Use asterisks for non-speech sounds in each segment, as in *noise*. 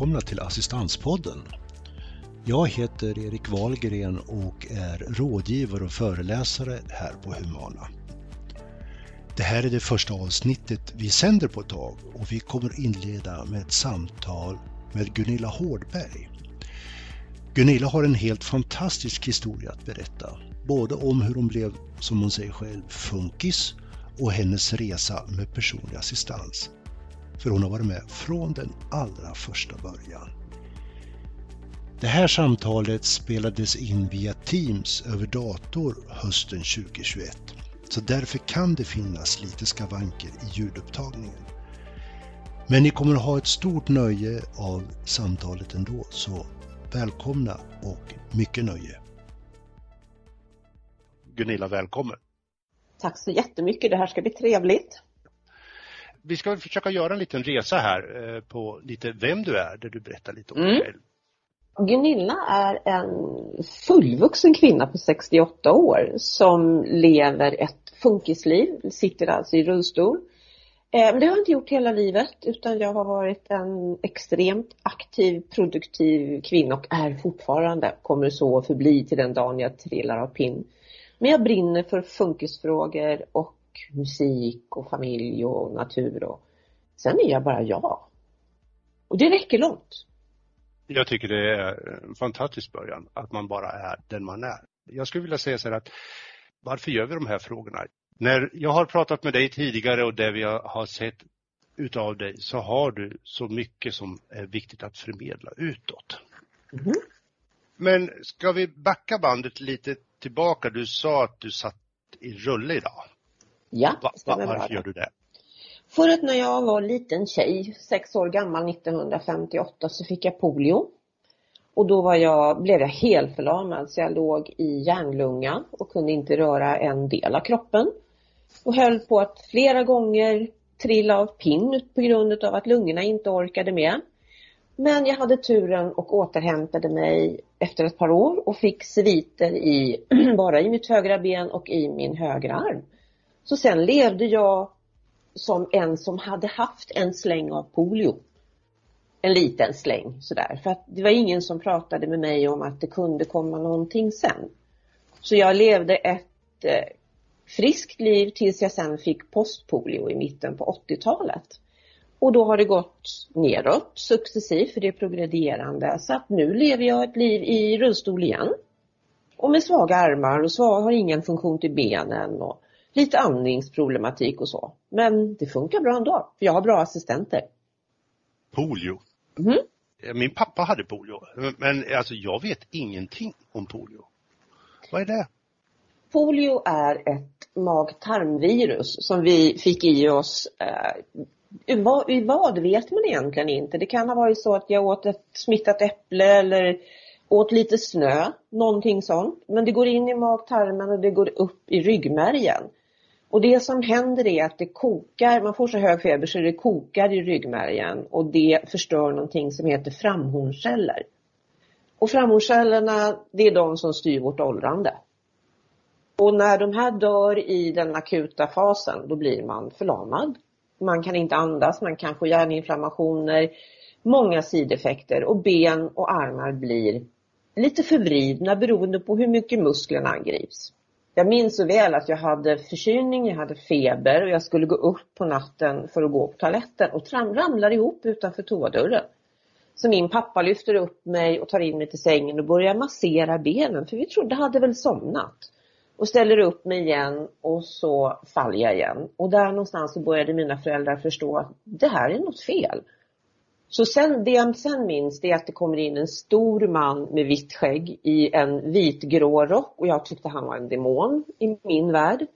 välkomna till Assistanspodden. Jag heter Erik Wahlgren och är rådgivare och föreläsare här på Humana. Det här är det första avsnittet vi sänder på ett tag och vi kommer inleda med ett samtal med Gunilla Hårdberg. Gunilla har en helt fantastisk historia att berätta, både om hur hon blev, som hon säger själv, funkis och hennes resa med personlig assistans. För hon har varit med från den allra första början. Det här samtalet spelades in via Teams över dator hösten 2021. Så därför kan det finnas lite skavanker i ljudupptagningen. Men ni kommer att ha ett stort nöje av samtalet ändå, så välkomna och mycket nöje. Gunilla, välkommen! Tack så jättemycket, det här ska bli trevligt. Vi ska försöka göra en liten resa här eh, på lite vem du är, där du berättar lite om dig mm. själv. Gunilla är en fullvuxen kvinna på 68 år som lever ett funkisliv, sitter alltså i rullstol. Eh, men det har jag inte gjort hela livet utan jag har varit en extremt aktiv, produktiv kvinna och är fortfarande, kommer så förbli till den dagen jag trillar av pinn. Men jag brinner för funkisfrågor och musik och familj och natur och sen är jag bara jag. Och det räcker långt. Jag tycker det är en fantastisk början, att man bara är den man är. Jag skulle vilja säga så här att varför gör vi de här frågorna? När jag har pratat med dig tidigare och det vi har sett utav dig så har du så mycket som är viktigt att förmedla utåt. Mm. Men ska vi backa bandet lite tillbaka? Du sa att du satt i rulle idag. Ja, Va, va, Varför gör du det? För att när jag var liten tjej, sex år gammal 1958, så fick jag polio. Och då var jag, blev jag helförlamad så jag låg i järnlunga och kunde inte röra en del av kroppen. Och höll på att flera gånger trilla av pinn på grund av att lungorna inte orkade med. Men jag hade turen och återhämtade mig efter ett par år och fick sviter i, *clears throat* bara i mitt högra ben och i min högra arm. Så sen levde jag som en som hade haft en släng av polio. En liten släng sådär. För att det var ingen som pratade med mig om att det kunde komma någonting sen. Så jag levde ett eh, friskt liv tills jag sen fick postpolio i mitten på 80-talet. Och då har det gått neråt successivt för det är progredierande. Så att nu lever jag ett liv i rullstol igen. Och med svaga armar och svag, har ingen funktion till benen och lite andningsproblematik och så. Men det funkar bra ändå, för jag har bra assistenter. Polio? Mm. Min pappa hade polio, men alltså jag vet ingenting om polio. Vad är det? Polio är ett mag-tarmvirus som vi fick i oss eh, vad, vad vet man egentligen inte. Det kan ha varit så att jag åt ett smittat äpple eller åt lite snö, någonting sånt. Men det går in i mag-tarmen och det går upp i ryggmärgen. Och det som händer är att det kokar, man får så hög feber så det kokar i ryggmärgen och det förstör någonting som heter framhornceller. Och framhorncellerna, det är de som styr vårt åldrande. Och när de här dör i den akuta fasen, då blir man förlamad. Man kan inte andas, man kan få hjärninflammationer, många sideffekter och ben och armar blir lite förvridna beroende på hur mycket musklerna angrips. Jag minns så väl att jag hade förkylning, jag hade feber och jag skulle gå upp på natten för att gå på toaletten och ramlar ihop utanför toadörren. Så min pappa lyfter upp mig och tar in mig till sängen och börjar massera benen för vi trodde jag hade väl somnat. Och ställer upp mig igen och så faller jag igen. Och där någonstans så började mina föräldrar förstå att det här är något fel. Så sen, det jag sen minns det är att det kommer in en stor man med vitt skägg i en vitgrå rock och jag tyckte han var en demon i min värld.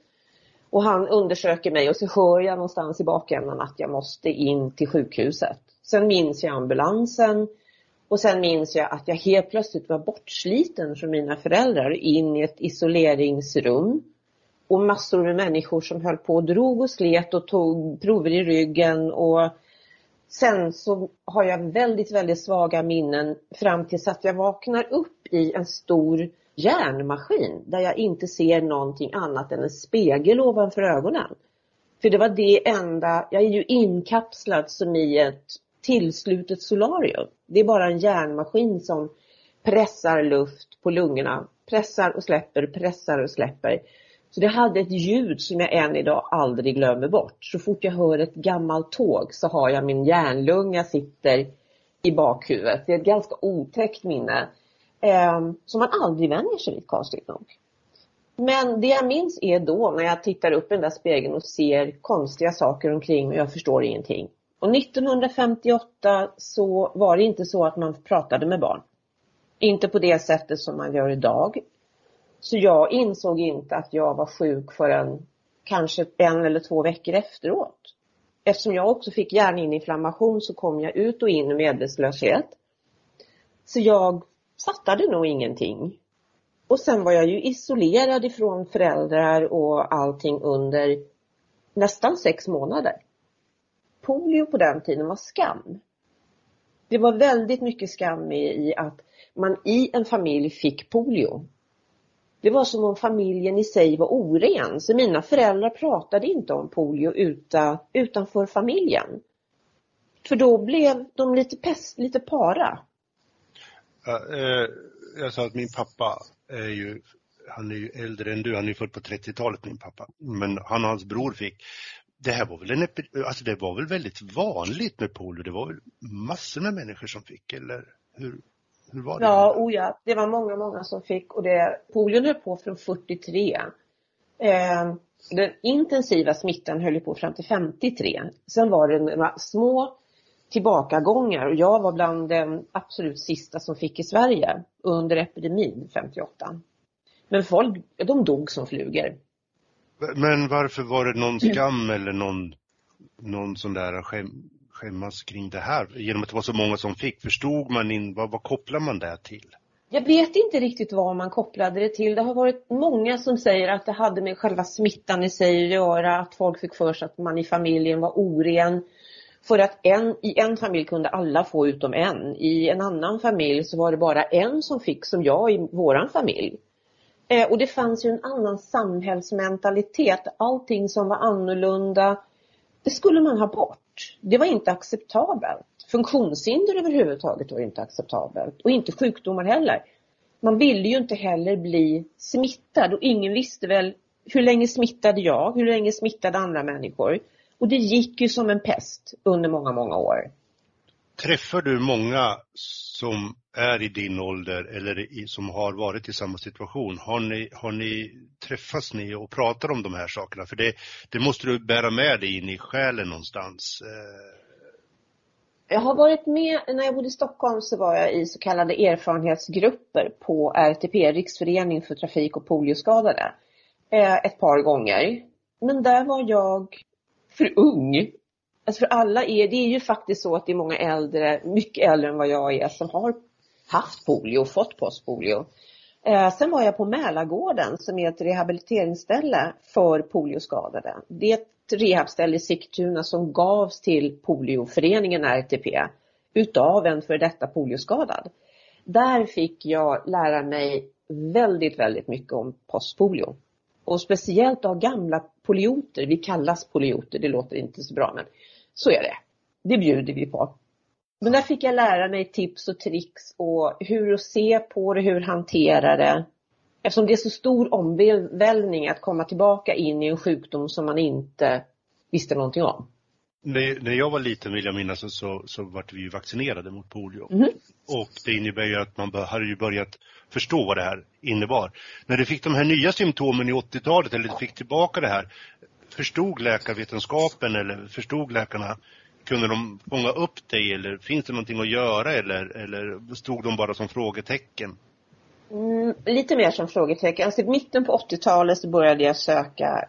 Och han undersöker mig och så hör jag någonstans i bakändan att jag måste in till sjukhuset. Sen minns jag ambulansen och sen minns jag att jag helt plötsligt var bortsliten från mina föräldrar in i ett isoleringsrum. Och massor med människor som höll på och drog och slet och tog prover i ryggen och Sen så har jag väldigt, väldigt svaga minnen fram tills att jag vaknar upp i en stor järnmaskin där jag inte ser någonting annat än en spegel ovanför ögonen. För det var det enda, jag är ju inkapslad som i ett tillslutet solarium. Det är bara en järnmaskin som pressar luft på lungorna. Pressar och släpper, pressar och släpper. Så det hade ett ljud som jag än idag aldrig glömmer bort. Så fort jag hör ett gammalt tåg så har jag min järnlunga sitter i bakhuvudet. Det är ett ganska otäckt minne. Eh, som man aldrig vänjer sig vid konstigt nog. Men det jag minns är då när jag tittar upp i den där spegeln och ser konstiga saker omkring mig och jag förstår ingenting. Och 1958 så var det inte så att man pratade med barn. Inte på det sättet som man gör idag. Så jag insåg inte att jag var sjuk förrän kanske en eller två veckor efteråt. Eftersom jag också fick hjärninflammation så kom jag ut och in i medvetslöshet. Så jag fattade nog ingenting. Och sen var jag ju isolerad ifrån föräldrar och allting under nästan sex månader. Polio på den tiden var skam. Det var väldigt mycket skam i att man i en familj fick polio. Det var som om familjen i sig var oren, så mina föräldrar pratade inte om polio utan, utanför familjen. För då blev de lite pest, lite para. Ja, eh, jag sa att min pappa är ju, han är ju äldre än du, han är ju född på 30-talet min pappa. Men han och hans bror fick, det här var väl en alltså det var väl väldigt vanligt med polio, det var väl massor med människor som fick, eller hur? Hur var det? Ja, oh ja, det var många, många som fick och det, polion höll på från 43. Eh, den intensiva smittan höll på fram till 53. Sen var det några små tillbakagångar och jag var bland den absolut sista som fick i Sverige under epidemin 58. Men folk, de dog som flugor. Men varför var det någon skam eller någon, någon sån där skäm, skämmas kring det här? Genom att det var så många som fick, förstod man in, vad, vad kopplar man det till? Jag vet inte riktigt vad man kopplade det till. Det har varit många som säger att det hade med själva smittan i sig att göra, att folk fick för sig att man i familjen var oren. För att en, i en familj kunde alla få utom en. I en annan familj så var det bara en som fick som jag i våran familj. Eh, och det fanns ju en annan samhällsmentalitet. Allting som var annorlunda, det skulle man ha bort. Det var inte acceptabelt. Funktionshinder överhuvudtaget var inte acceptabelt och inte sjukdomar heller. Man ville ju inte heller bli smittad och ingen visste väl hur länge smittade jag, hur länge smittade andra människor. Och det gick ju som en pest under många, många år. Träffar du många som är i din ålder eller i, som har varit i samma situation? Har ni, har ni träffats ni och pratar om de här sakerna? För det, det måste du bära med dig in i själen någonstans. Eh. Jag har varit med, när jag bodde i Stockholm så var jag i så kallade erfarenhetsgrupper på RTP, Riksförening för trafik och polioskadade, eh, ett par gånger. Men där var jag för ung. Alltså för alla är, det är ju faktiskt så att det är många äldre, mycket äldre än vad jag är, som har haft polio och fått postpolio. Eh, sen var jag på Mälargården som är ett rehabiliteringsställe för polioskadade. Det är ett rehabställe i Sigtuna som gavs till polioföreningen RTP utav en för detta polioskadad. Där fick jag lära mig väldigt, väldigt mycket om postpolio. Och speciellt av gamla polioter, vi kallas polioter, det låter inte så bra men så är det. Det bjuder vi på. Men där fick jag lära mig tips och tricks och hur att se på det, hur hantera det. Eftersom det är så stor omvälvning att komma tillbaka in i en sjukdom som man inte visste någonting om. När, när jag var liten vill jag minnas så, så, så vart vi vaccinerade mot polio. Mm. Och det innebär ju att man hade ju börjat förstå vad det här innebar. När du fick de här nya symptomen i 80-talet, eller du fick tillbaka det här, förstod läkarvetenskapen eller förstod läkarna, kunde de fånga upp dig eller finns det någonting att göra eller, eller stod de bara som frågetecken? Mm, lite mer som frågetecken. Alltså i mitten på 80-talet så började jag söka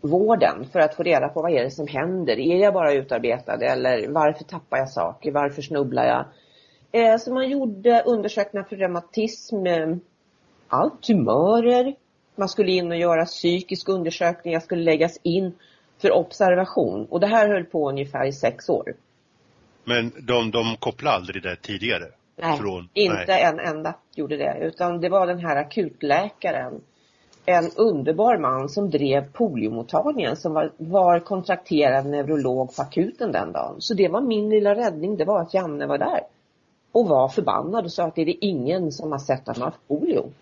vården för att få reda på vad är det som händer. Är jag bara utarbetad eller varför tappar jag saker? Varför snubblar jag? Eh, så man gjorde undersökningar för reumatism, eh, allt, tumörer. Man skulle in och göra psykisk undersökning, jag skulle läggas in för observation. Och det här höll på ungefär i sex år. Men de, de kopplade aldrig det tidigare? Nej, Från, inte nej. en enda gjorde det. Utan det var den här akutläkaren en underbar man som drev poliomottagningen som var, var kontrakterad neurolog på akuten den dagen. Så det var min lilla räddning, det var att Janne var där. Och var förbannad och sa att det är ingen som har sett att han haft polio.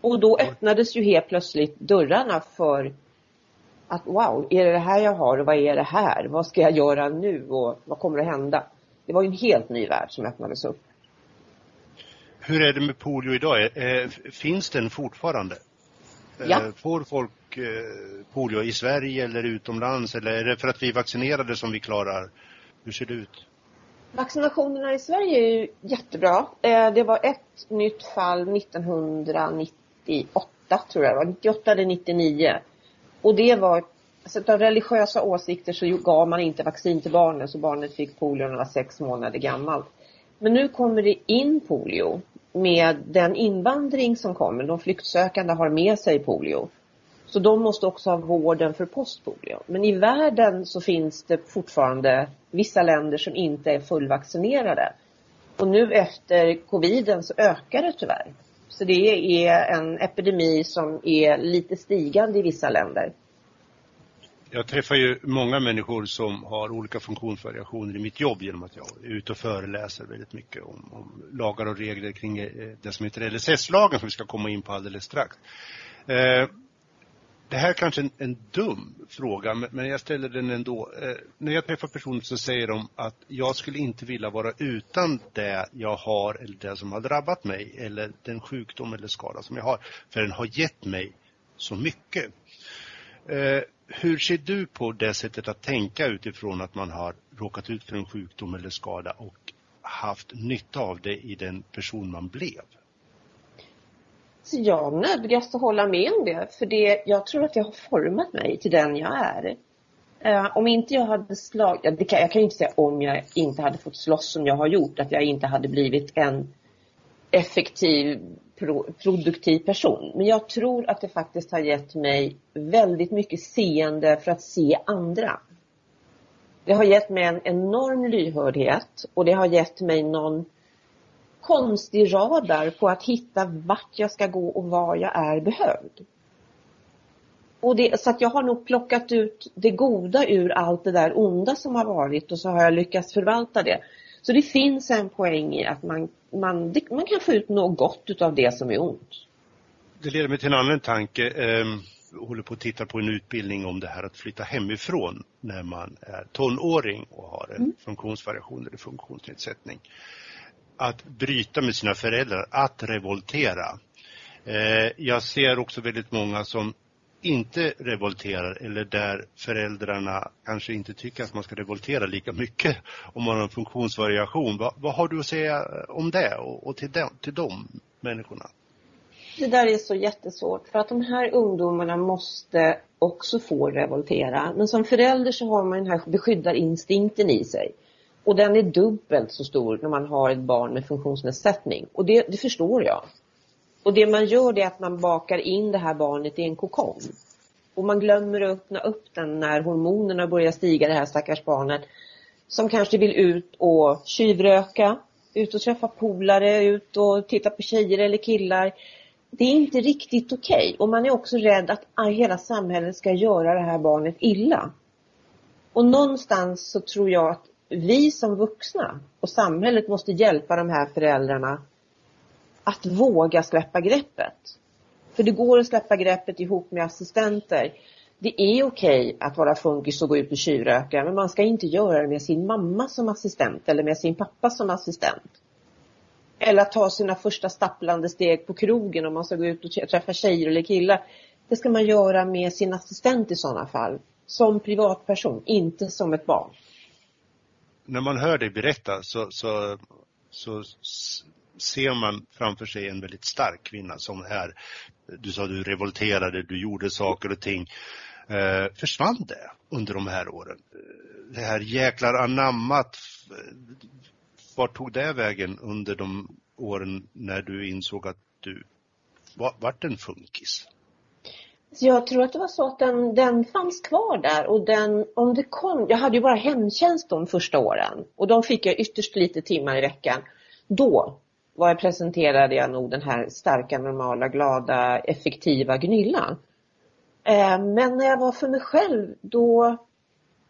Och då öppnades ju helt plötsligt dörrarna för att wow, är det det här jag har och vad är det här? Vad ska jag göra nu och vad kommer att hända? Det var ju en helt ny värld som öppnades upp. Hur är det med polio idag? Finns den fortfarande? Ja. Får folk polio i Sverige eller utomlands eller är det för att vi är vaccinerade som vi klarar? Hur ser det ut? Vaccinationerna i Sverige är ju jättebra. Det var ett nytt fall 1998 tror jag det var, 98 eller 99. Och det var, alltså av religiösa åsikter så gav man inte vaccin till barnen så barnet fick polio när det var sex månader gammalt. Men nu kommer det in polio med den invandring som kommer. De flyktsökande har med sig polio. Så de måste också ha vården för postpolio. Men i världen så finns det fortfarande vissa länder som inte är fullvaccinerade. Och nu efter coviden så ökar det tyvärr. Så det är en epidemi som är lite stigande i vissa länder. Jag träffar ju många människor som har olika funktionsvariationer i mitt jobb genom att jag är ute och föreläser väldigt mycket om, om lagar och regler kring eh, det som heter LSS-lagen som vi ska komma in på alldeles strax. Eh, det här är kanske en, en dum fråga, men, jag ställer den ändå. Eh, när jag träffar personer så säger de att jag skulle inte vilja vara utan det jag har eller det som har drabbat mig eller den sjukdom eller skada som jag har, för den har gett mig så mycket. Eh, hur ser du på det sättet att tänka utifrån att man har råkat ut för en sjukdom eller skada och haft nytta av det i den person man blev? Så jag nödgas hålla med om det, för det, jag tror att jag har format mig till den jag är. Uh, om inte jag hade slagit, jag, jag kan ju inte säga om jag inte hade fått slåss som jag har gjort, att jag inte hade blivit en effektiv, pro, produktiv person. Men jag tror att det faktiskt har gett mig väldigt mycket seende för att se andra. Det har gett mig en enorm lyhördhet och det har gett mig någon konstig radar på att hitta vart jag ska gå och var jag är behövd. Och det, så att jag har nog plockat ut det goda ur allt det där onda som har varit och så har jag lyckats förvalta det. Så det finns en poäng i att man, man, man kan få ut något gott utav det som är ont. Det leder mig till en annan tanke. Jag håller på att titta på en utbildning om det här att flytta hemifrån när man är tonåring och har en mm. funktionsvariation eller funktionsnedsättning att bryta med sina föräldrar, att revoltera. Eh, jag ser också väldigt många som inte revolterar eller där föräldrarna kanske inte tycker att man ska revoltera lika mycket om man har en funktionsvariation. Vad, vad har du att säga om det och, och till, dem, till de människorna? Det där är så jättesvårt för att de här ungdomarna måste också få revoltera. Men som förälder så har man den här beskyddarinstinkten i sig. Och den är dubbelt så stor när man har ett barn med funktionsnedsättning. Och det, det förstår jag. Och det man gör det är att man bakar in det här barnet i en kokong. Och man glömmer att öppna upp den när hormonerna börjar stiga, det här stackars barnet. Som kanske vill ut och tjuvröka, ut och träffa polare, ut och titta på tjejer eller killar. Det är inte riktigt okej. Okay. Och man är också rädd att hela samhället ska göra det här barnet illa. Och någonstans så tror jag att vi som vuxna och samhället måste hjälpa de här föräldrarna att våga släppa greppet. För det går att släppa greppet ihop med assistenter. Det är okej att vara funkis och gå ut och tjuvröka men man ska inte göra det med sin mamma som assistent eller med sin pappa som assistent. Eller att ta sina första stapplande steg på krogen om man ska gå ut och träffa tjejer eller killar. Det ska man göra med sin assistent i sådana fall. Som privatperson, inte som ett barn när man hör dig berätta så, så, så ser man framför sig en väldigt stark kvinna som är, du sa du revolterade, du gjorde saker och ting. Eh, försvann det under de här åren? Eh, det här jäklar anammat, eh, vart tog det vägen under de åren när du insåg att du vart en funkis? Jag tror att det var så att den, den fanns kvar där och den, om det kom, jag hade ju bara hemtjänst de första åren och de fick jag ytterst lite timmar i veckan. Då var jag presenterade jag nog den här starka, normala, glada, effektiva Gunilla. Eh, men när jag var för mig själv, då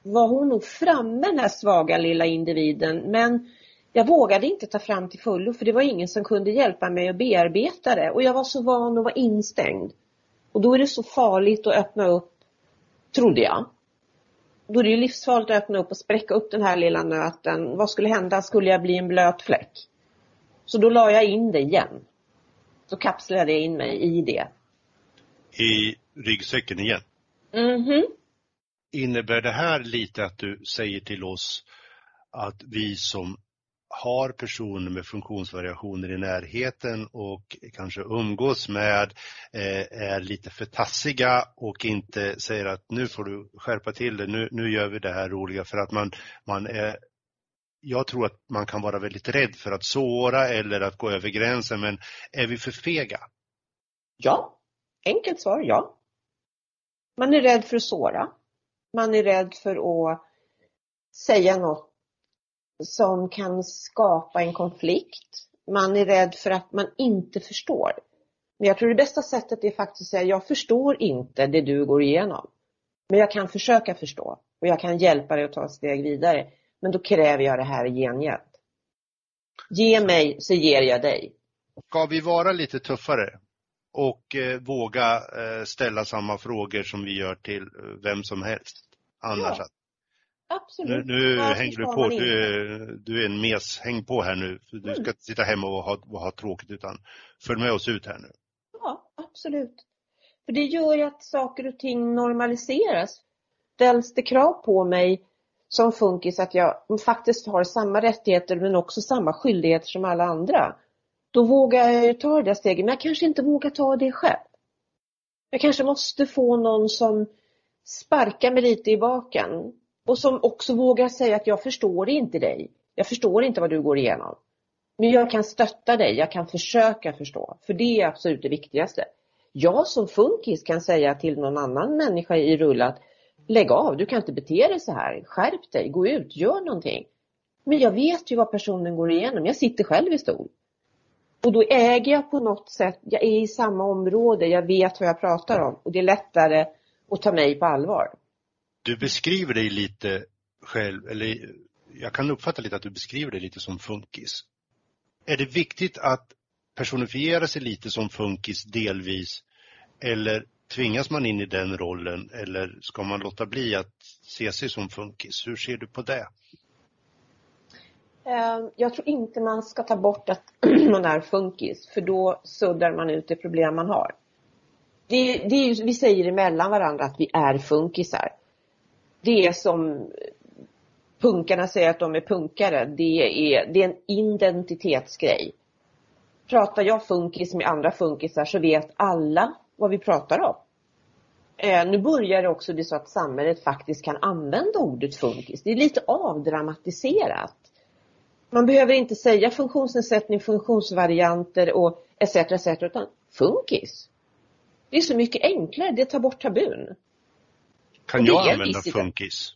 var hon nog framme den här svaga lilla individen. Men jag vågade inte ta fram till fullo för det var ingen som kunde hjälpa mig att bearbeta det. Och jag var så van att vara instängd. Och då är det så farligt att öppna upp, trodde jag. Då är det livsfarligt att öppna upp och spräcka upp den här lilla nöten. Vad skulle hända? Skulle jag bli en blöt fläck? Så då la jag in det igen. Så kapslade jag in mig i det. I ryggsäcken igen? Mhm. Innebär det här lite att du säger till oss att vi som har personer med funktionsvariationer i närheten och kanske umgås med eh, är lite för tassiga och inte säger att nu får du skärpa till det, nu, nu gör vi det här roliga för att man, man är jag tror att man kan vara väldigt rädd för att såra eller att gå över gränsen, men är vi för fega? Ja, enkelt svar ja. Man är rädd för att såra. Man är rädd för att säga något som kan skapa en konflikt. Man är rädd för att man inte förstår. Men jag tror det bästa sättet är faktiskt att säga, jag förstår inte det du går igenom. Men jag kan försöka förstå och jag kan hjälpa dig att ta ett steg vidare. Men då kräver jag det här i gengäld. Ge mig så ger jag dig. Ska vi vara lite tuffare och eh, våga eh, ställa samma frågor som vi gör till eh, vem som helst? Annars Ja. Absolut. Nu, nu hänger du ska på, du, du är en mes, häng på här nu. För Du ska Mm. inte sitta hemma och ha, och ha tråkigt utan följ med oss ut här nu. Ja, absolut. För det gör ju att saker och ting normaliseras. Ställs det krav på mig som funkis att jag faktiskt har samma rättigheter men också samma skyldigheter som alla andra. Då vågar jag ju ta det där steget, men jag kanske inte vågar ta det själv. Jag kanske måste få någon som sparkar mig lite i baken och som också vågar säga att jag förstår inte dig. Jag förstår inte vad du går igenom. Men jag kan stötta dig, jag kan försöka förstå. För det är absolut det viktigaste. Jag som funkis kan säga till någon annan människa i rull att lägg av, du kan inte bete dig så här. Skärp dig, gå ut, gör någonting. Men jag vet ju vad personen går igenom. Jag sitter själv i stol. Och då äger jag på något sätt, jag är i samma område, jag vet vad jag pratar om och det är lättare att ta mig på allvar. Du beskriver dig lite själv, eller jag kan uppfatta lite att du beskriver dig lite som funkis. Är det viktigt att personifiera sig lite som funkis delvis? Eller tvingas man in i den rollen eller ska man låta bli att se sig som funkis? Hur ser du på det? Eh, jag tror inte man ska ta bort att *clears throat* man är funkis, för då suddar man ut det problem man har. Det, det är vi säger emellan varandra att vi är funkisar. Det som punkarna säger att de är punkare, det är, det är en identitetsgrej. Pratar jag funkis med andra funkisar så vet alla vad vi pratar om. Eh, nu börjar det också bli så att samhället faktiskt kan använda ordet funkis. Det är lite avdramatiserat. Man behöver inte säga funktionsnedsättning, funktionsvarianter och etc. etc. utan funkis. Det är så mycket enklare, det tar bort tabun. Kan jag är använda funkis?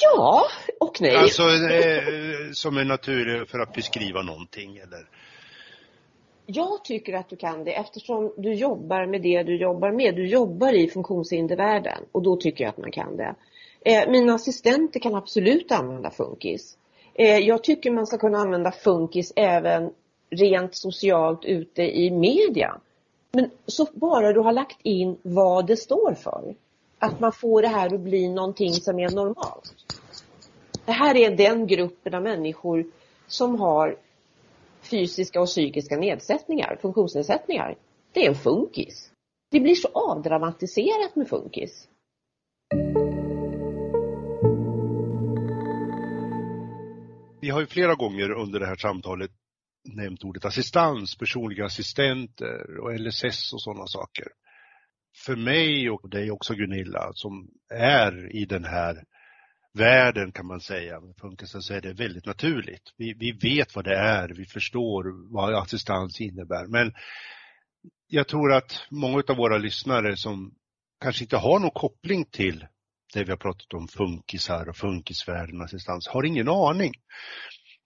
Ja och nej. Alltså eh, som en natur för att beskriva någonting eller? Jag tycker att du kan det eftersom du jobbar med det du jobbar med. Du jobbar i funktionshindervärlden och då tycker jag att man kan det. Eh, mina assistenter kan absolut använda funkis. Eh, jag tycker man ska kunna använda funkis även rent socialt ute i media. Men så bara du har lagt in vad det står för. Att man får det här att bli någonting som är normalt. Det här är den gruppen av människor som har fysiska och psykiska nedsättningar, funktionsnedsättningar. Det är en funkis. Det blir så avdramatiserat med funkis. Vi har ju flera gånger under det här samtalet nämnt ordet assistans, personliga assistenter och LSS och sådana saker. För mig och dig också Gunilla som är i den här världen kan man säga med funkisen så är det väldigt naturligt. Vi, vi vet vad det är, vi förstår vad assistans innebär men jag tror att många av våra lyssnare som kanske inte har någon koppling till det vi har pratat om funkisar och funkisvärlden och assistans har ingen aning.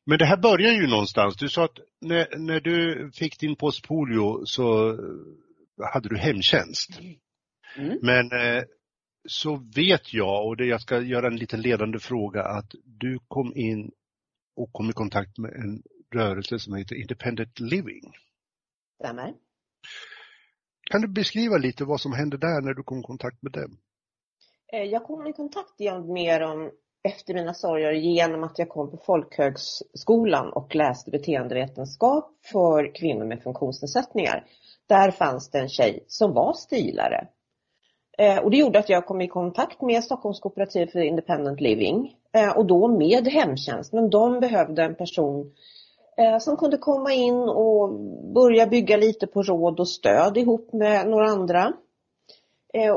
Men det här börjar ju någonstans. Du sa att när, när du fick din postpolio så hade du hemtjänst. Mm. Men eh, så vet jag, och det, jag ska göra en liten ledande fråga, att du kom in och kom i kontakt med en rörelse som heter Independent Living. Stämmer. Kan du beskriva lite vad som hände där när du kom i kontakt med dem? Eh, jag kom i kontakt med dem efter mina sorger genom att jag kom på folkhögskolan och läste beteendevetenskap för kvinnor med funktionsnedsättningar. Där fanns det en tjej som var stilare. Eh, och det gjorde att jag kom i kontakt med Stockholms kooperativ för Independent Living eh, och då med hemtjänst. Men de behövde en person eh, som kunde komma in och börja bygga lite på råd och stöd ihop med några andra.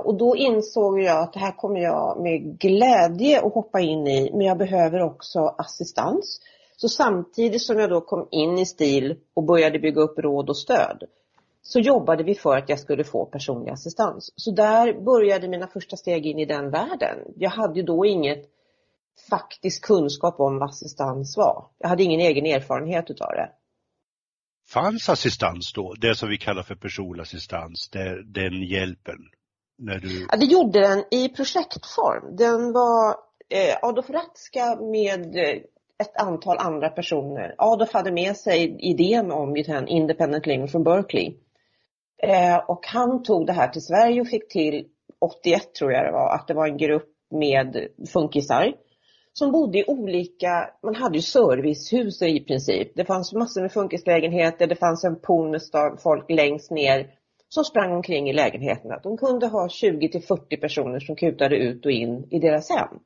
Och då insåg jag att det här kommer jag med glädje att hoppa in i, men jag behöver också assistans. Så samtidigt som jag då kom in i STIL och började bygga upp råd och stöd så jobbade vi för att jag skulle få personlig assistans. Så där började mina första steg in i den världen. Jag hade då inget faktisk kunskap om vad assistans var. Jag hade ingen egen erfarenhet utav det. Fanns assistans då, det som vi kallar för personlig assistans, det, den hjälpen? När du... Ja, det gjorde den i projektform. Den var eh, Adolf Ratzka med eh, ett antal andra personer. Adolf hade med sig idén om Independent Living från Berkeley. Eh, och han tog det här till Sverige och fick till 81 tror jag det var, att det var en grupp med funkisar som bodde i olika, man hade ju servicehus i princip. Det fanns massor med funkislägenheter, det fanns en pool med folk längst ner som sprang omkring i lägenheterna. De kunde ha 20 till 40 personer som kutade ut och in i deras hem.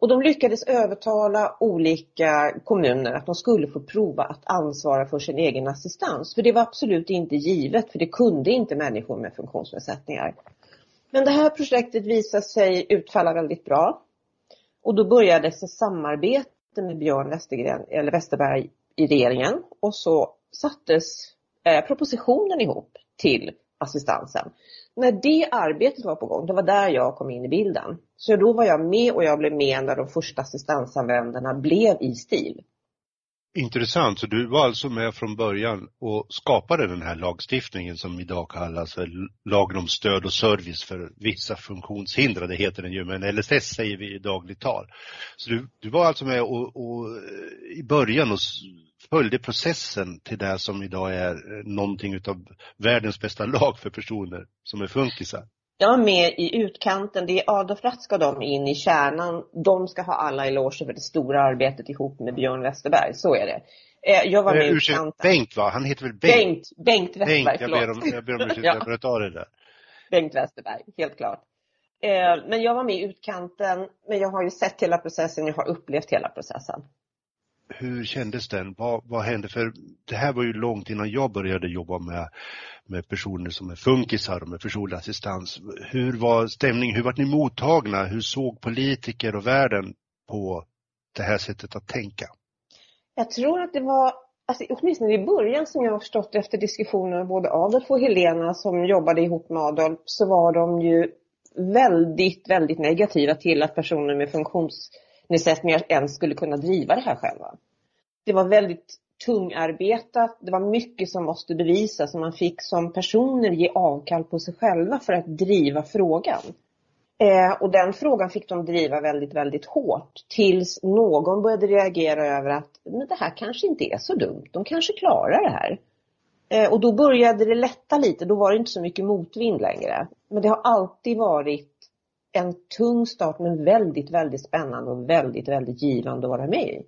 Och de lyckades övertala olika kommuner att de skulle få prova att ansvara för sin egen assistans. För det var absolut inte givet, för det kunde inte människor med funktionsnedsättningar. Men det här projektet visade sig utfalla väldigt bra. Och då började ett samarbete med Björn Westergren, eller Westerberg i regeringen och så sattes eh, propositionen ihop till assistansen när det arbetet var på gång, det var där jag kom in i bilden. Så då var jag med och jag blev med när de första assistansanvändarna blev i STIL. Intressant, så du var alltså med från början och skapade den här lagstiftningen som idag kallas för lagen om stöd och service för vissa funktionshindrade heter den ju, men LSS säger vi i dagligt tal. Så du, du var alltså med och, och eh, i början och följde processen till det som idag är eh, någonting utav världens bästa lag för personer som är funkisar. Jag är med i utkanten, det är Adolf Rath ska de in i kärnan. De ska ha alla eloger för det stora arbetet ihop med Björn Westerberg, så är det. Eh, jag var med i utkanten. Bengt va? Han heter väl Bengt? Bengt, Bengt Westerberg, Bengt, jag ber om, jag ber om ursäkt, ja. jag börjar ta det där. Bengt Westerberg, helt klart. Eh, men jag var med i utkanten, men jag har ju sett hela processen, jag har upplevt hela processen hur kändes den? Vad, vad hände? För det här var ju långt innan jag började jobba med, med personer som är funkisar och med personlig assistans. Hur var stämningen? Hur var ni mottagna? Hur såg politiker och världen på det här sättet att tänka? Jag tror att det var, alltså, åtminstone i början som jag har förstått efter diskussioner med både Adolf och Helena som jobbade ihop med Adolf så var de ju väldigt, väldigt negativa till att personer med funktionsnedsättningar ens skulle kunna driva det här själva det var väldigt tungarbetat. Det var mycket som måste bevisas och man fick som personer ge avkall på sig själva för att driva frågan. Eh, och den frågan fick de driva väldigt, väldigt hårt tills någon började reagera över att men det här kanske inte är så dumt. De kanske klarar det här. Eh, och då började det lätta lite. Då var det inte så mycket motvind längre. Men det har alltid varit en tung start men väldigt, väldigt spännande och väldigt, väldigt givande att vara med i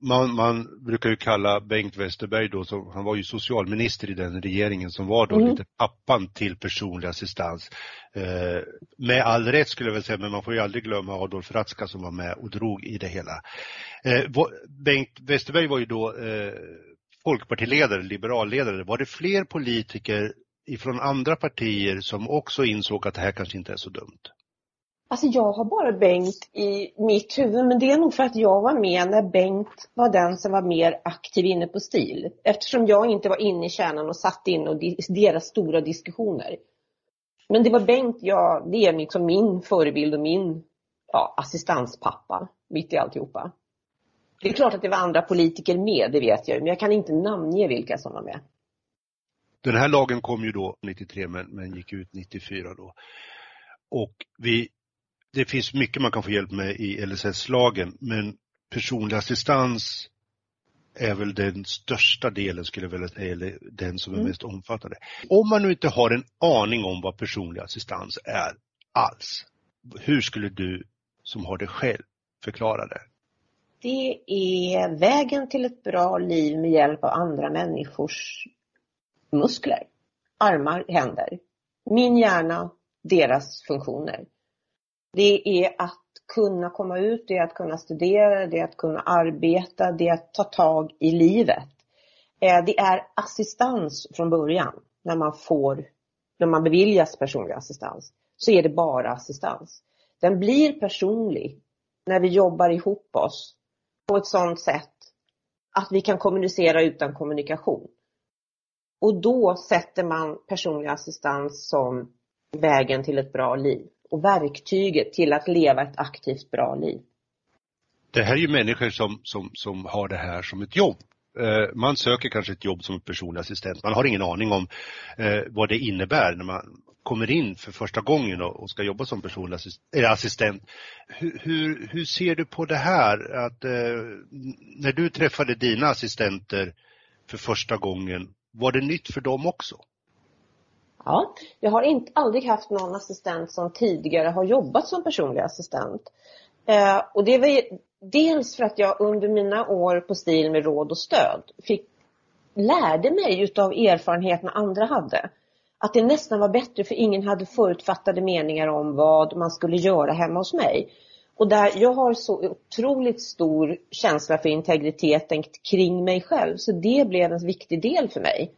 man, man brukar ju kalla Bengt Westerberg då, som, han var ju socialminister i den regeringen som var då mm. lite pappan till personlig assistans. Eh, med all rätt skulle jag väl säga, men man får ju aldrig glömma Adolf Ratzka som var med och drog i det hela. Eh, Bengt Westerberg var ju då eh, folkpartiledare, liberalledare. Var det fler politiker ifrån andra partier som också insåg att det här kanske inte är så dumt? Alltså jag har bara Bengt i mitt huvud, men det är nog för att jag var med när Bengt var den som var mer aktiv inne på STIL. Eftersom jag inte var inne i kärnan och satt in och deras stora diskussioner. Men det var Bengt, ja, det är liksom min förebild och min ja, assistanspappa mitt i alltihopa. Det är klart att det var andra politiker med, det vet jag men jag kan inte namnge vilka som var med. Den här lagen kom ju då 93 men, men gick ut 94 då. Och vi, det finns mycket man kan få hjälp med i LSS-lagen men personlig assistans är väl den största delen skulle jag vilja säga, eller den som är mm. mest omfattande. Om man nu inte har en aning om vad personlig assistans är alls, hur skulle du som har det själv förklara det? Det är vägen till ett bra liv med hjälp av andra människors muskler, armar, händer. Min hjärna, deras funktioner. Det är att kunna komma ut, det är att kunna studera, det är att kunna arbeta, det är att ta tag i livet. Eh, det är assistans från början när man får, när man beviljas personlig assistans. Så är det bara assistans. Den blir personlig när vi jobbar ihop oss på ett sådant sätt att vi kan kommunicera utan kommunikation. Och då sätter man personlig assistans som vägen till ett bra liv och verktyget till att leva ett aktivt bra liv. Det här är ju människor som, som, som har det här som ett jobb. Eh, man söker kanske ett jobb som personlig assistent. Man har ingen aning om eh, vad det innebär när man kommer in för första gången och ska jobba som personlig assistent. Hur, hur, hur ser du på det här att eh, när du träffade dina assistenter för första gången, var det nytt för dem också? Ja, jag har inte, aldrig haft någon assistent som tidigare har jobbat som personlig assistent. Eh, och det var dels för att jag under mina år på STIL med råd och stöd fick, lärde mig utav erfarenheterna andra hade. Att det nästan var bättre för ingen hade förutfattade meningar om vad man skulle göra hemma hos mig. Och där jag har så otroligt stor känsla för integriteten kring mig själv så det blev en viktig del för mig.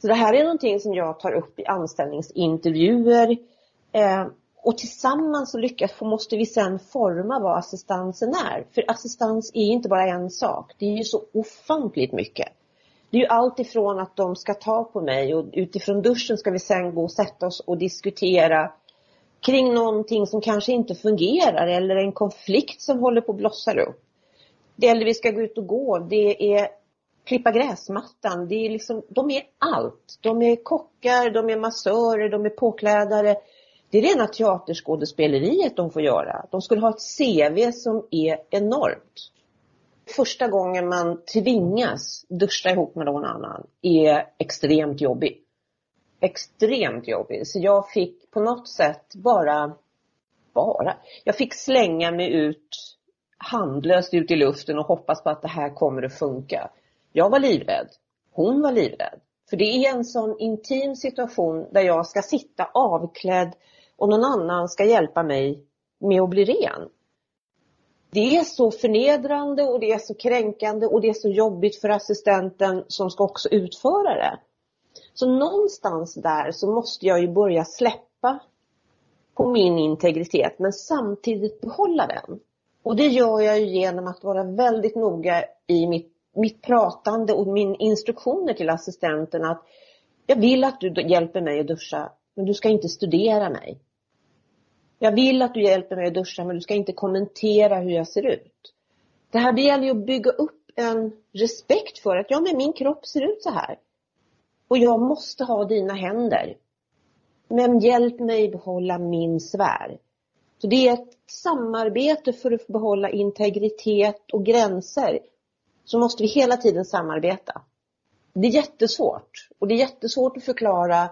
Så det här är någonting som jag tar upp i anställningsintervjuer. Eh, och tillsammans så lyckas, måste vi sen forma vad assistansen är. För assistans är inte bara en sak, det är ju så ofantligt mycket. Det är ju allt ifrån att de ska ta på mig och utifrån duschen ska vi sen gå och sätta oss och diskutera kring någonting som kanske inte fungerar eller en konflikt som håller på att blossa upp. Det eller vi ska gå ut och gå, det är klippa gräsmattan. Det är liksom, de är allt. De är kockar, de är massörer, de är påklädare. Det är rena teaterskådespeleriet de får göra. De skulle ha ett CV som är enormt. Första gången man tvingas duscha ihop med någon annan är extremt jobbig. Extremt jobbig. Så jag fick på något sätt bara, bara, jag fick slänga mig ut handlöst ut i luften och hoppas på att det här kommer att funka. Jag var livrädd. Hon var livrädd. För det är en sån intim situation där jag ska sitta avklädd och någon annan ska hjälpa mig med att bli ren. Det är så förnedrande och det är så kränkande och det är så jobbigt för assistenten som ska också utföra det. Så någonstans där så måste jag ju börja släppa på min integritet men samtidigt behålla den. Och det gör jag ju genom att vara väldigt noga i mitt mitt pratande och min instruktioner till assistenten att jag vill att du hjälper mig att duscha, men du ska inte studera mig. Jag vill att du hjälper mig att duscha, men du ska inte kommentera hur jag ser ut. Det här det gäller ju att bygga upp en respekt för att ja, men min kropp ser ut så här. Och jag måste ha dina händer. Men hjälp mig behålla min sfär. Så det är ett samarbete för att behålla integritet och gränser så måste vi hela tiden samarbeta. Det är jättesvårt och det är jättesvårt att förklara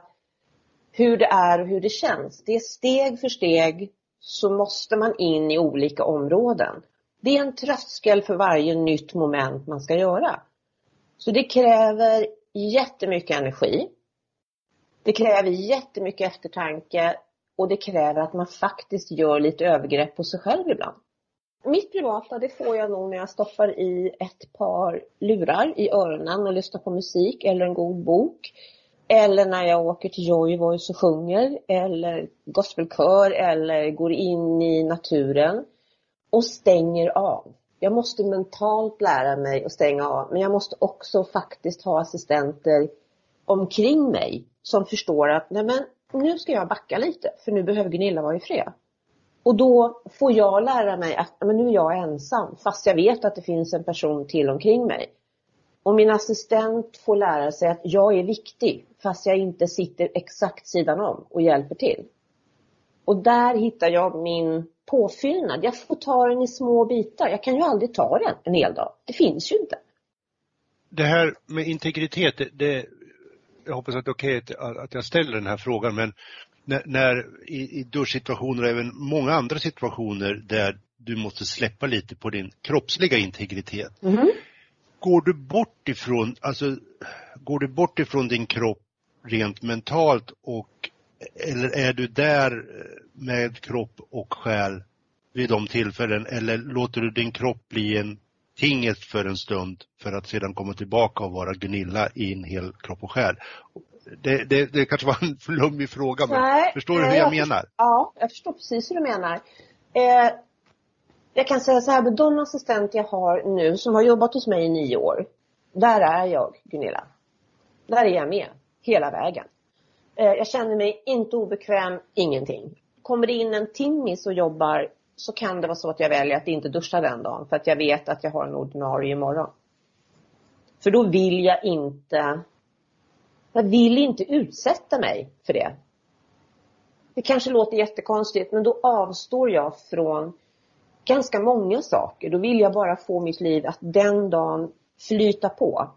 hur det är och hur det känns. Det är steg för steg så måste man in i olika områden. Det är en tröskel för varje nytt moment man ska göra. Så det kräver jättemycket energi. Det kräver jättemycket eftertanke och det kräver att man faktiskt gör lite övergrepp på sig själv ibland. Mitt privata det får jag nog när jag stoppar i ett par lurar i öronen och lyssnar på musik eller en god bok. Eller när jag åker till Joy Voice och sjunger eller gospelkör eller går in i naturen och stänger av. Jag måste mentalt lära mig att stänga av men jag måste också faktiskt ha assistenter omkring mig som förstår att nej men nu ska jag backa lite för nu behöver Gunilla vara i fred. Och då får jag lära mig att men nu är jag ensam fast jag vet att det finns en person till omkring mig. Och min assistent får lära sig att jag är viktig fast jag inte sitter exakt sidan om och hjälper till. Och där hittar jag min påfyllnad. Jag får ta den i små bitar. Jag kan ju aldrig ta den en hel dag. Det finns ju inte. Det här med integritet, det, det jag hoppas att det är okej okay att jag ställer den här frågan, men när, när i, i duschsituationer och även många andra situationer där du måste släppa lite på din kroppsliga integritet. Mm. Går du bort ifrån, alltså, går du bort ifrån din kropp rent mentalt och eller är du där med kropp och själ vid de tillfällen eller låter du din kropp bli en tinget för en stund för att sedan komma tillbaka och vara Gunilla i en hel kropp och själ? Det, det, det kanske var en *laughs* flummig fråga, men nej, förstår du hur jag, jag menar? Ja, jag förstår precis hur du menar. Eh, jag kan säga så här, med de assistenter jag har nu som har jobbat hos mig i nio år, där är jag Gunilla. Där är jag med, hela vägen. Eh, jag känner mig inte obekväm, ingenting. Kommer det in en timmis och jobbar så kan det vara så att jag väljer att inte duscha den dagen för att jag vet att jag har en ordinarie imorgon. För då vill jag inte jag vill inte utsätta mig för det. Det kanske låter jättekonstigt men då avstår jag från ganska många saker. Då vill jag bara få mitt liv att den dagen flyta på.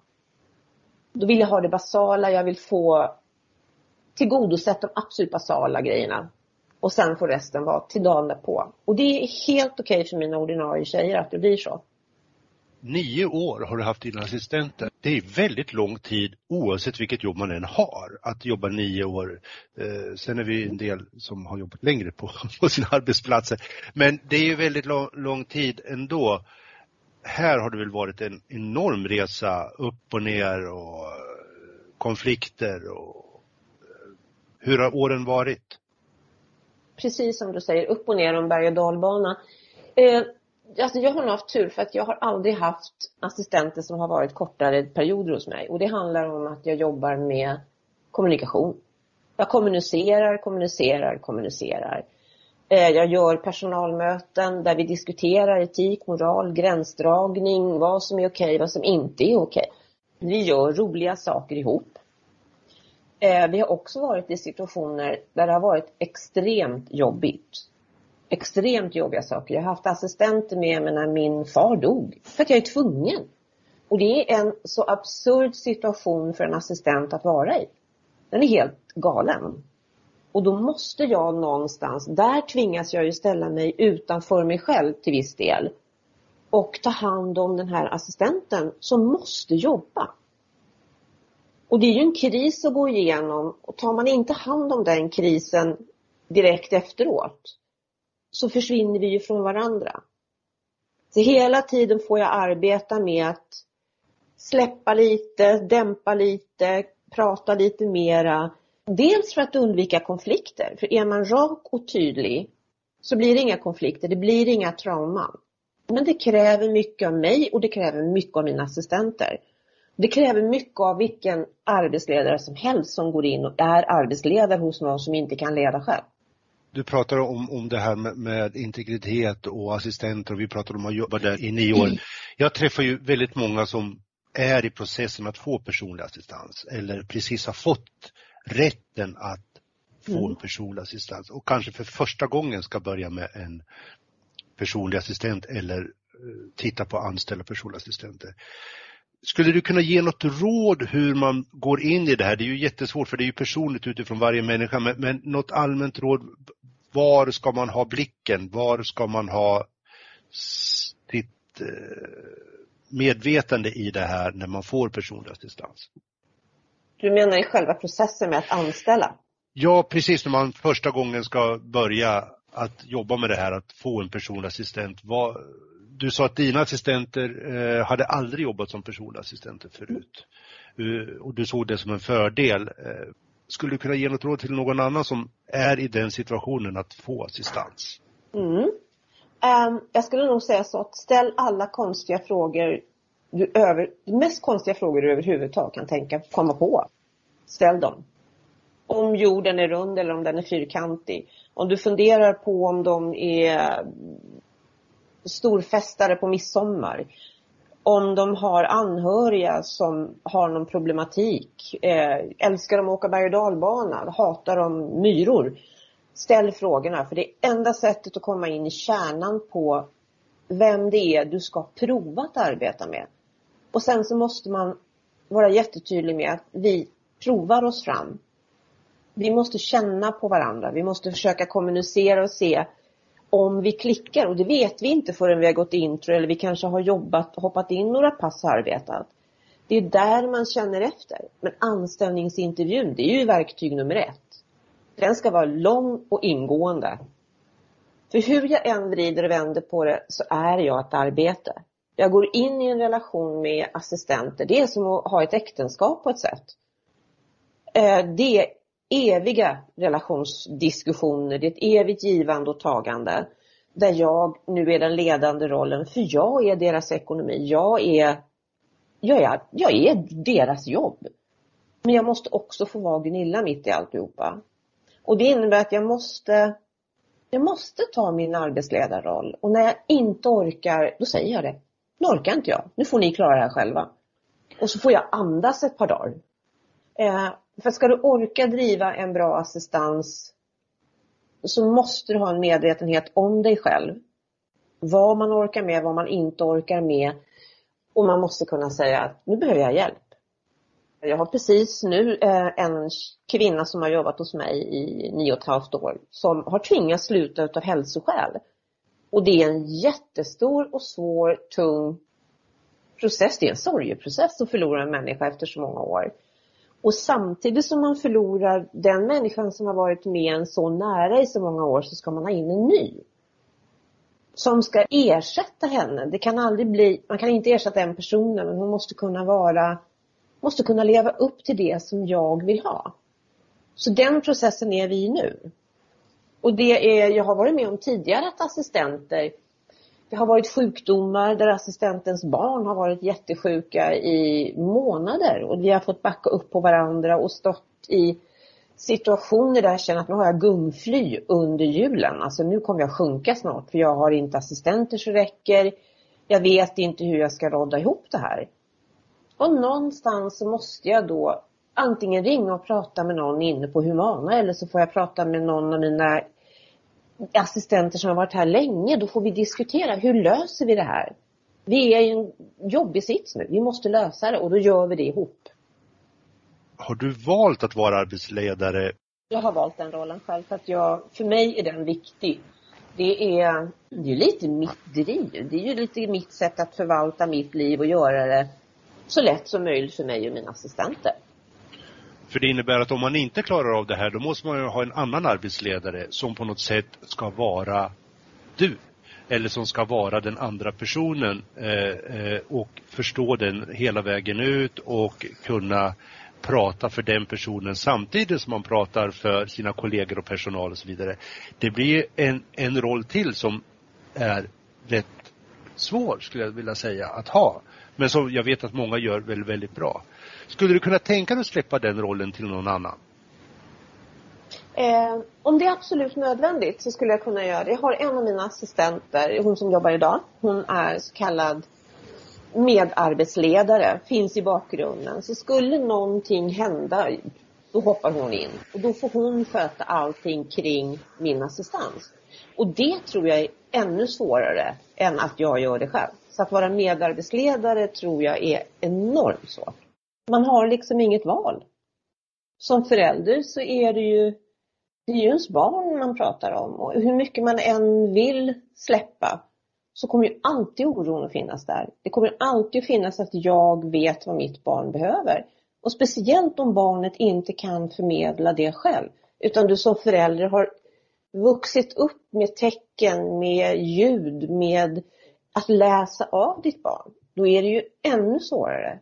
Då vill jag ha det basala, jag vill få tillgodosett de absolut basala grejerna. Och sen får resten vara till dagen därpå. Och det är helt okej okay för mina ordinarie tjejer att det blir så. Nio år har du haft dina assistenter. Det är väldigt lång tid oavsett vilket jobb man än har. Att jobba nio år. Eh, sen är vi en del som har jobbat längre på, *laughs* på sina arbetsplatser. Men det är ju väldigt lång, lång tid ändå. Här har det väl varit en enorm resa upp och ner och eh, konflikter och eh, hur har åren varit? Precis som du säger, upp och ner om berg och dalbana. Eh, alltså jag har nog haft tur för att jag har aldrig haft assistenter som har varit kortare perioder hos mig. Och det handlar om att jag jobbar med kommunikation. Jag kommunicerar, kommunicerar, kommunicerar. Eh, jag gör personalmöten där vi diskuterar etik, moral, gränsdragning, vad som är okej, vad som inte är okej. Vi gör roliga saker ihop. Eh, vi har också varit i situationer där det har varit extremt jobbigt extremt jobbiga saker. Jag har haft assistenter med mig när min far dog. För att jag är tvungen. Och det är en så absurd situation för en assistent att vara i. Den är helt galen. Och då måste jag någonstans, där tvingas jag ju ställa mig utanför mig själv till viss del. Och ta hand om den här assistenten som måste jobba. Och det är ju en kris att gå igenom och tar man inte hand om den krisen direkt efteråt så försvinner vi ju från varandra. Så hela tiden får jag arbeta med att släppa lite, dämpa lite, prata lite mera. Dels för att undvika konflikter, för är man rak och tydlig så blir det inga konflikter, det blir inga trauman. Men det kräver mycket av mig och det kräver mycket av mina assistenter. Det kräver mycket av vilken arbetsledare som helst som går in och är arbetsledare hos någon som inte kan leda själv du pratar om, om det här med, med, integritet och assistenter och vi pratar om att jobba där i nio år. Mm. Jag träffar ju väldigt många som är i processen att få personlig assistans eller precis har fått rätten att få mm. en personlig assistans och kanske för första gången ska börja med en personlig assistent eller eh, titta på anställda personliga assistenter. Skulle du kunna ge något råd hur man går in i det här? Det är ju jättesvårt för det är ju personligt utifrån varje människa, men, men något allmänt råd. Var ska man ha blicken? Var ska man ha sitt eh, medvetande i det här när man får personlig assistans? Du menar i själva processen med att anställa? Ja, precis när man första gången ska börja att jobba med det här, att få en personlig assistent. Du sa att dina assistenter eh, hade aldrig jobbat som personliga assistenter förut. Uh, och du såg det som en fördel. Skulle du kunna ge något råd till någon annan som är i den situationen att få assistans? Mm. Um, jag skulle nog säga så att ställ alla konstiga frågor du över, de mest konstiga frågor du överhuvudtaget kan tänka komma på. Ställ dem. om jorden är rund eller om den är fyrkantig. Om du funderar på om de är storfestare på midsommar. Om de har anhöriga som har någon problematik. Eh, älskar de att åka berg och dalbana? Hatar de myror? Ställ frågorna för det är enda sättet att komma in i kärnan på vem det är du ska prova att arbeta med. Och sen så måste man vara jättetydlig med att vi provar oss fram. Vi måste känna på varandra. Vi måste försöka kommunicera och se om vi klickar och det vet vi inte förrän vi har gått intro eller vi kanske har jobbat, hoppat in några pass och arbetat. Det är där man känner efter. Men anställningsintervjun, det är ju verktyg nummer ett. Den ska vara lång och ingående. För hur jag än vrider och vänder på det så är jag ett arbete. Jag går in i en relation med assistenter. Det är som att ha ett äktenskap på ett sätt. Eh, det är eviga relationsdiskussioner, det är ett evigt givande och tagande. Där jag nu är den ledande rollen, för jag är deras ekonomi. Jag är, jag är, jag är deras jobb. Men jag måste också få vara Gunilla mitt i alltihopa. Och det innebär att jag måste, jag måste ta min arbetsledarroll. Och när jag inte orkar, då säger jag det. Nu orkar inte jag. Nu får ni klara det här själva. Och så får jag andas ett par dagar. Eh, för ska du orka driva en bra assistans så måste du ha en medvetenhet om dig själv. Vad man orkar med, vad man inte orkar med. Och man måste kunna säga att nu behöver jag hjälp. Jag har precis nu eh, en kvinna som har jobbat hos mig i nio och ett halvt år som har tvingats sluta utav hälsoskäl. Och det är en jättestor och svår, tung process. Det är en sorgeprocess att förlora en människa efter så många år. Och samtidigt som man förlorar den människan som har varit med en så nära i så många år så ska man ha in en ny. Som ska ersätta henne. Det kan aldrig bli, man kan inte ersätta en person men hon måste kunna vara, måste kunna leva upp till det som jag vill ha. Så den processen är vi i nu. Och det är, jag har varit med om tidigare att assistenter det har varit sjukdomar där assistentens barn har varit jättesjuka i månader och vi har fått backa upp på varandra och stått i situationer där jag känner att nu har jag gungfly under julen. Alltså nu kommer jag sjunka snart för jag har inte assistenter så räcker. Jag vet inte hur jag ska rodda ihop det här. Och någonstans så måste jag då antingen ringa och prata med någon inne på Humana eller så får jag prata med någon av mina assistenter som har varit här länge, då får vi diskutera hur löser vi det här? Vi är i en jobbig sits nu, vi måste lösa det och då gör vi det ihop. Har du valt att vara arbetsledare? Jag har valt den rollen själv för att jag, för mig är den viktig. Det är, det är lite mitt driv. Det är ju lite mitt sätt att förvalta mitt liv och göra det så lätt som möjligt för mig och mina assistenter. För det innebär att om man inte klarar av det här, då måste man ju ha en annan arbetsledare som på något sätt ska vara du. Eller som ska vara den andra personen eh, eh, och förstå den hela vägen ut och kunna prata för den personen samtidigt som man pratar för sina kollegor och personal och så vidare. Det blir en, en roll till som är rätt svår skulle jag vilja säga att ha. Men som jag vet att många gör väldigt, väldigt bra. Skulle du kunna tänka dig att släppa den rollen till någon annan? Eh, om det är absolut nödvändigt så skulle jag kunna göra det. Jag har en av mina assistenter, hon som jobbar idag, hon är så kallad medarbetsledare, finns i bakgrunden. Så skulle någonting hända, då hoppar hon in. Och då får hon sköta allting kring min assistans. Och det tror jag är ännu svårare än att jag gör det själv. Så att vara medarbetsledare tror jag är enormt svårt. Man har liksom inget val. Som förälder så är det ju, det är ju ens barn man pratar om och hur mycket man än vill släppa så kommer ju alltid oron att finnas där. Det kommer alltid att finnas att jag vet vad mitt barn behöver. Och speciellt om barnet inte kan förmedla det själv. Utan du som förälder har vuxit upp med tecken, med ljud, med att läsa av ditt barn. Då är det ju ännu svårare.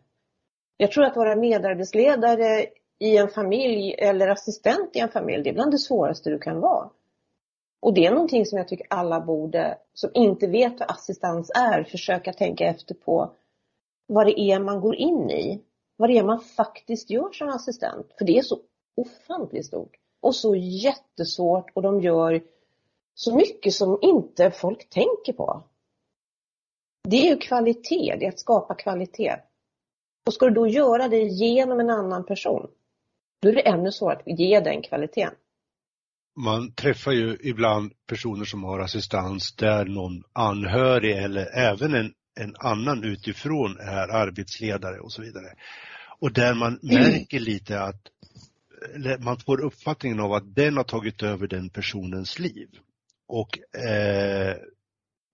Jag tror att vara medarbetsledare i en familj eller assistent i en familj, det är bland det svåraste du kan vara. Och det är någonting som jag tycker alla borde, som inte vet vad assistans är, försöka tänka efter på vad det är man går in i. Vad det är man faktiskt gör som assistent. För det är så ofantligt stort. Och så jättesvårt och de gör så mycket som inte folk tänker på. Det är ju kvalitet, det är att skapa kvalitet. Och ska du då göra det genom en annan person, då är det ännu svårare att ge den kvaliteten. Man träffar ju ibland personer som har assistans där någon anhörig eller även en, en annan utifrån är arbetsledare och så vidare. Och där man märker lite att man får uppfattningen av att den har tagit över den personens liv och eh,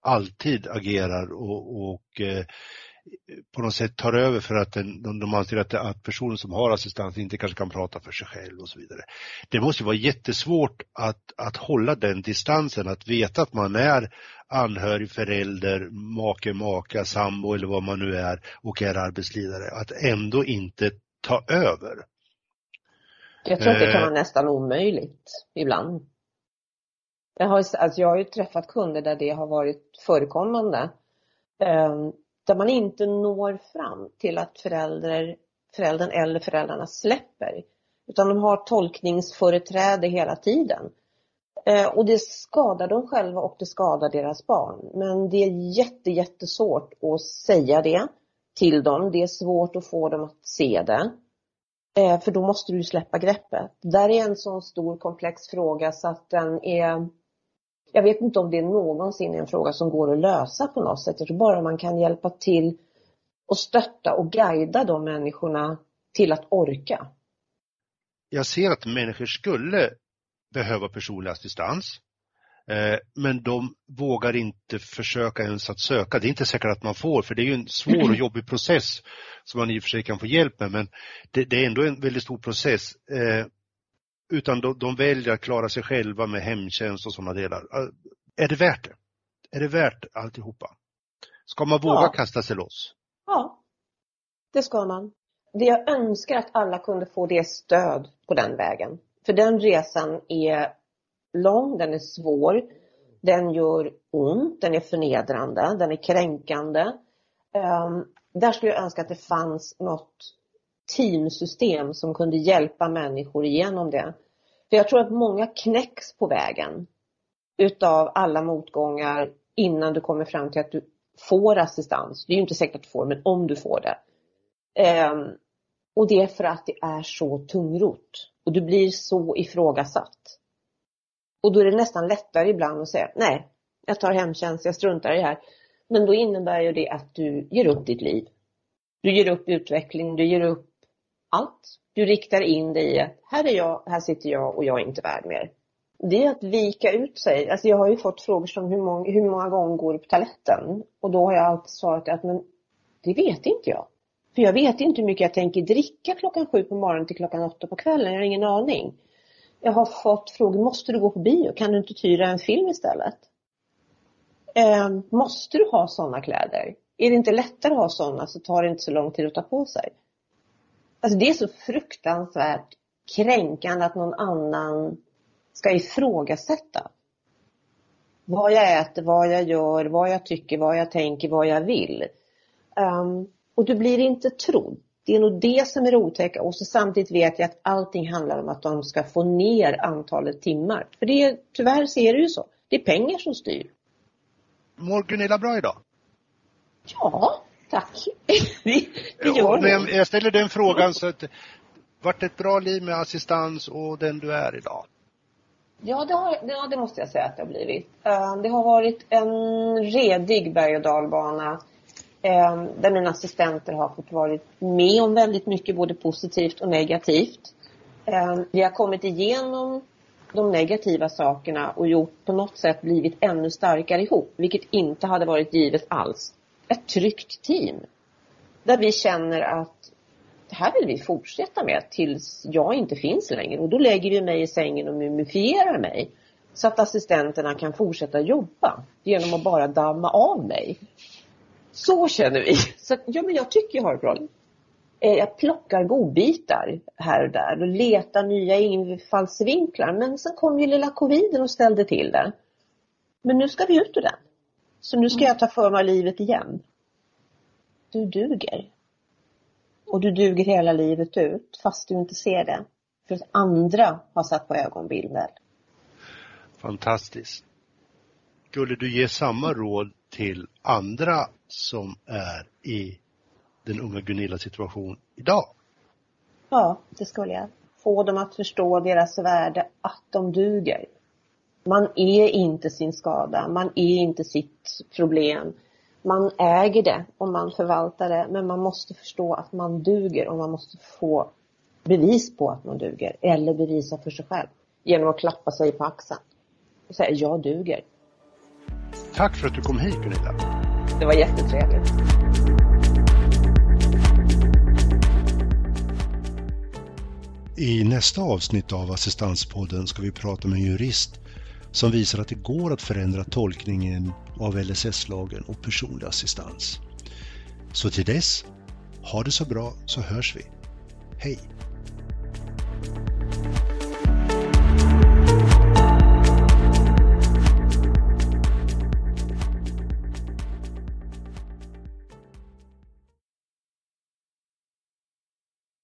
alltid agerar och, och eh, på något sätt tar över för att den, de, de anser att, att personen som har assistans inte kanske kan prata för sig själv och så vidare. Det måste vara jättesvårt att, att hålla den distansen, att veta att man är anhörig, förälder, make, maka, sambo eller vad man nu är och är arbetsledare, att ändå inte ta över. Jag tror att det kan vara eh. nästan omöjligt ibland. Jag har, alltså jag har ju träffat kunder där det har varit förekommande. Där man inte når fram till att förälder, föräldern eller föräldrarna släpper. Utan de har tolkningsföreträde hela tiden. Eh, och det skadar dem själva och det skadar deras barn. Men det är jätte, jättesvårt att säga det till dem. Det är svårt att få dem att se det. Eh, för då måste du släppa greppet. Det där är en sån stor komplex fråga så att den är jag vet inte om det någonsin är en fråga som går att lösa på något sätt. Jag tror bara man kan hjälpa till och stötta och guida de människorna till att orka. Jag ser att människor skulle behöva personlig assistans. Eh, men de vågar inte försöka ens att söka. Det är inte säkert att man får, för det är ju en svår och jobbig process som man i och för sig kan få hjälp med, men det är ändå en väldigt stor process. Eh, utan de, de väljer att klara sig själva med hemtjänst och sådana delar. Är det värt det? Är det värt alltihopa? Ska man våga ja. kasta sig loss? Ja, det ska man. Det jag önskar att alla kunde få det stöd på den vägen. För den resan är lång, den är svår, den gör ont, den är förnedrande, den är kränkande. Um, där skulle jag önska att det fanns något teamsystem som kunde hjälpa människor igenom det. För jag tror att många knäcks på vägen utav alla motgångar innan du kommer fram till att du får assistans. Det är ju inte säkert att du får, men om du får det. Um, och det är för att det är så tungrot. Och du blir så ifrågasatt. Och då är det nästan lättare ibland att säga, nej, jag tar hemtjänst, jag struntar i det här. Men då innebär ju det att du ger upp ditt liv. Du ger upp utveckling, du ger upp allt. Du riktar in dig i att här är jag, här sitter jag och jag är inte värd mer. Det är att vika ut sig. Alltså jag har ju fått frågor som hur många, hur många gånger går du på toaletten? Och då har jag alltid svarat att men det vet inte jag. För jag vet inte hur mycket jag tänker dricka klockan sju på morgonen till klockan åtta på kvällen. Jag har ingen aning. Jag har fått frågor, måste du gå på bio? Kan du inte hyra en film istället? Eh, måste du ha sådana kläder? Är det inte lättare att ha sådana så tar det inte så lång tid att ta på sig. Alltså det är så fruktansvärt kränkande att någon annan ska ifrågasätta vad jag äter, vad jag gör, vad jag tycker, vad jag tänker, vad jag vill. Um, och du blir inte trodd. Det är nog det som är det otäcka och så samtidigt vet jag att allting handlar om att de ska få ner antalet timmar. För det är, tyvärr ser det ju så. Det är pengar som styr. Mår Gunilla bra idag? Ja, tack. *laughs* det, gör det. Jag, ställer den frågan så att vart ett bra liv med assistans och den du är idag? Ja, det, har, ja, det måste jag säga att det har blivit. Uh, det har varit en redig berg och dalbana uh, där mina assistenter har fått vara med om väldigt mycket, både positivt och negativt. Uh, vi har kommit igenom de negativa sakerna och gjort på något sätt blivit ännu starkare ihop, vilket inte hade varit givet alls ett tryggt team. Där vi känner att det här vill vi fortsätta med tills jag inte finns längre. Och då lägger vi mig i sängen och mumifierar mig. Så att assistenterna kan fortsätta jobba genom att bara damma av mig. Så känner vi. Så ja, men jag tycker jag har ett bra. Eh, jag plockar godbitar här och där och letar nya infallsvinklar. Men sen kom ju lilla coviden och ställde till det. Men nu ska vi ut ur den. Så nu ska jag ta för mig livet igen. Du duger. Och du duger hela livet ut, fast du inte ser det. för att andra har satt på ögonbilder. Fantastiskt. Skulle du ge samma råd till andra som är i den unga Gunillas situation idag? Ja, det skulle jag. Få dem att förstå deras värde, att de duger. Man är inte sin skada, man är inte sitt problem. Man äger det och man förvaltar det, men man måste förstå att man duger och man måste få bevis på att man duger, eller bevisa för sig själv genom att klappa sig på axeln och säga jag duger. Tack för att du kom hit Gunilla. Det var jättetrevligt. I nästa avsnitt av Assistanspodden ska vi prata med en jurist som visar att det går att förändra tolkningen av LSS-lagen och personlig assistans. Så till dess, ha det så bra så hörs vi. Hej!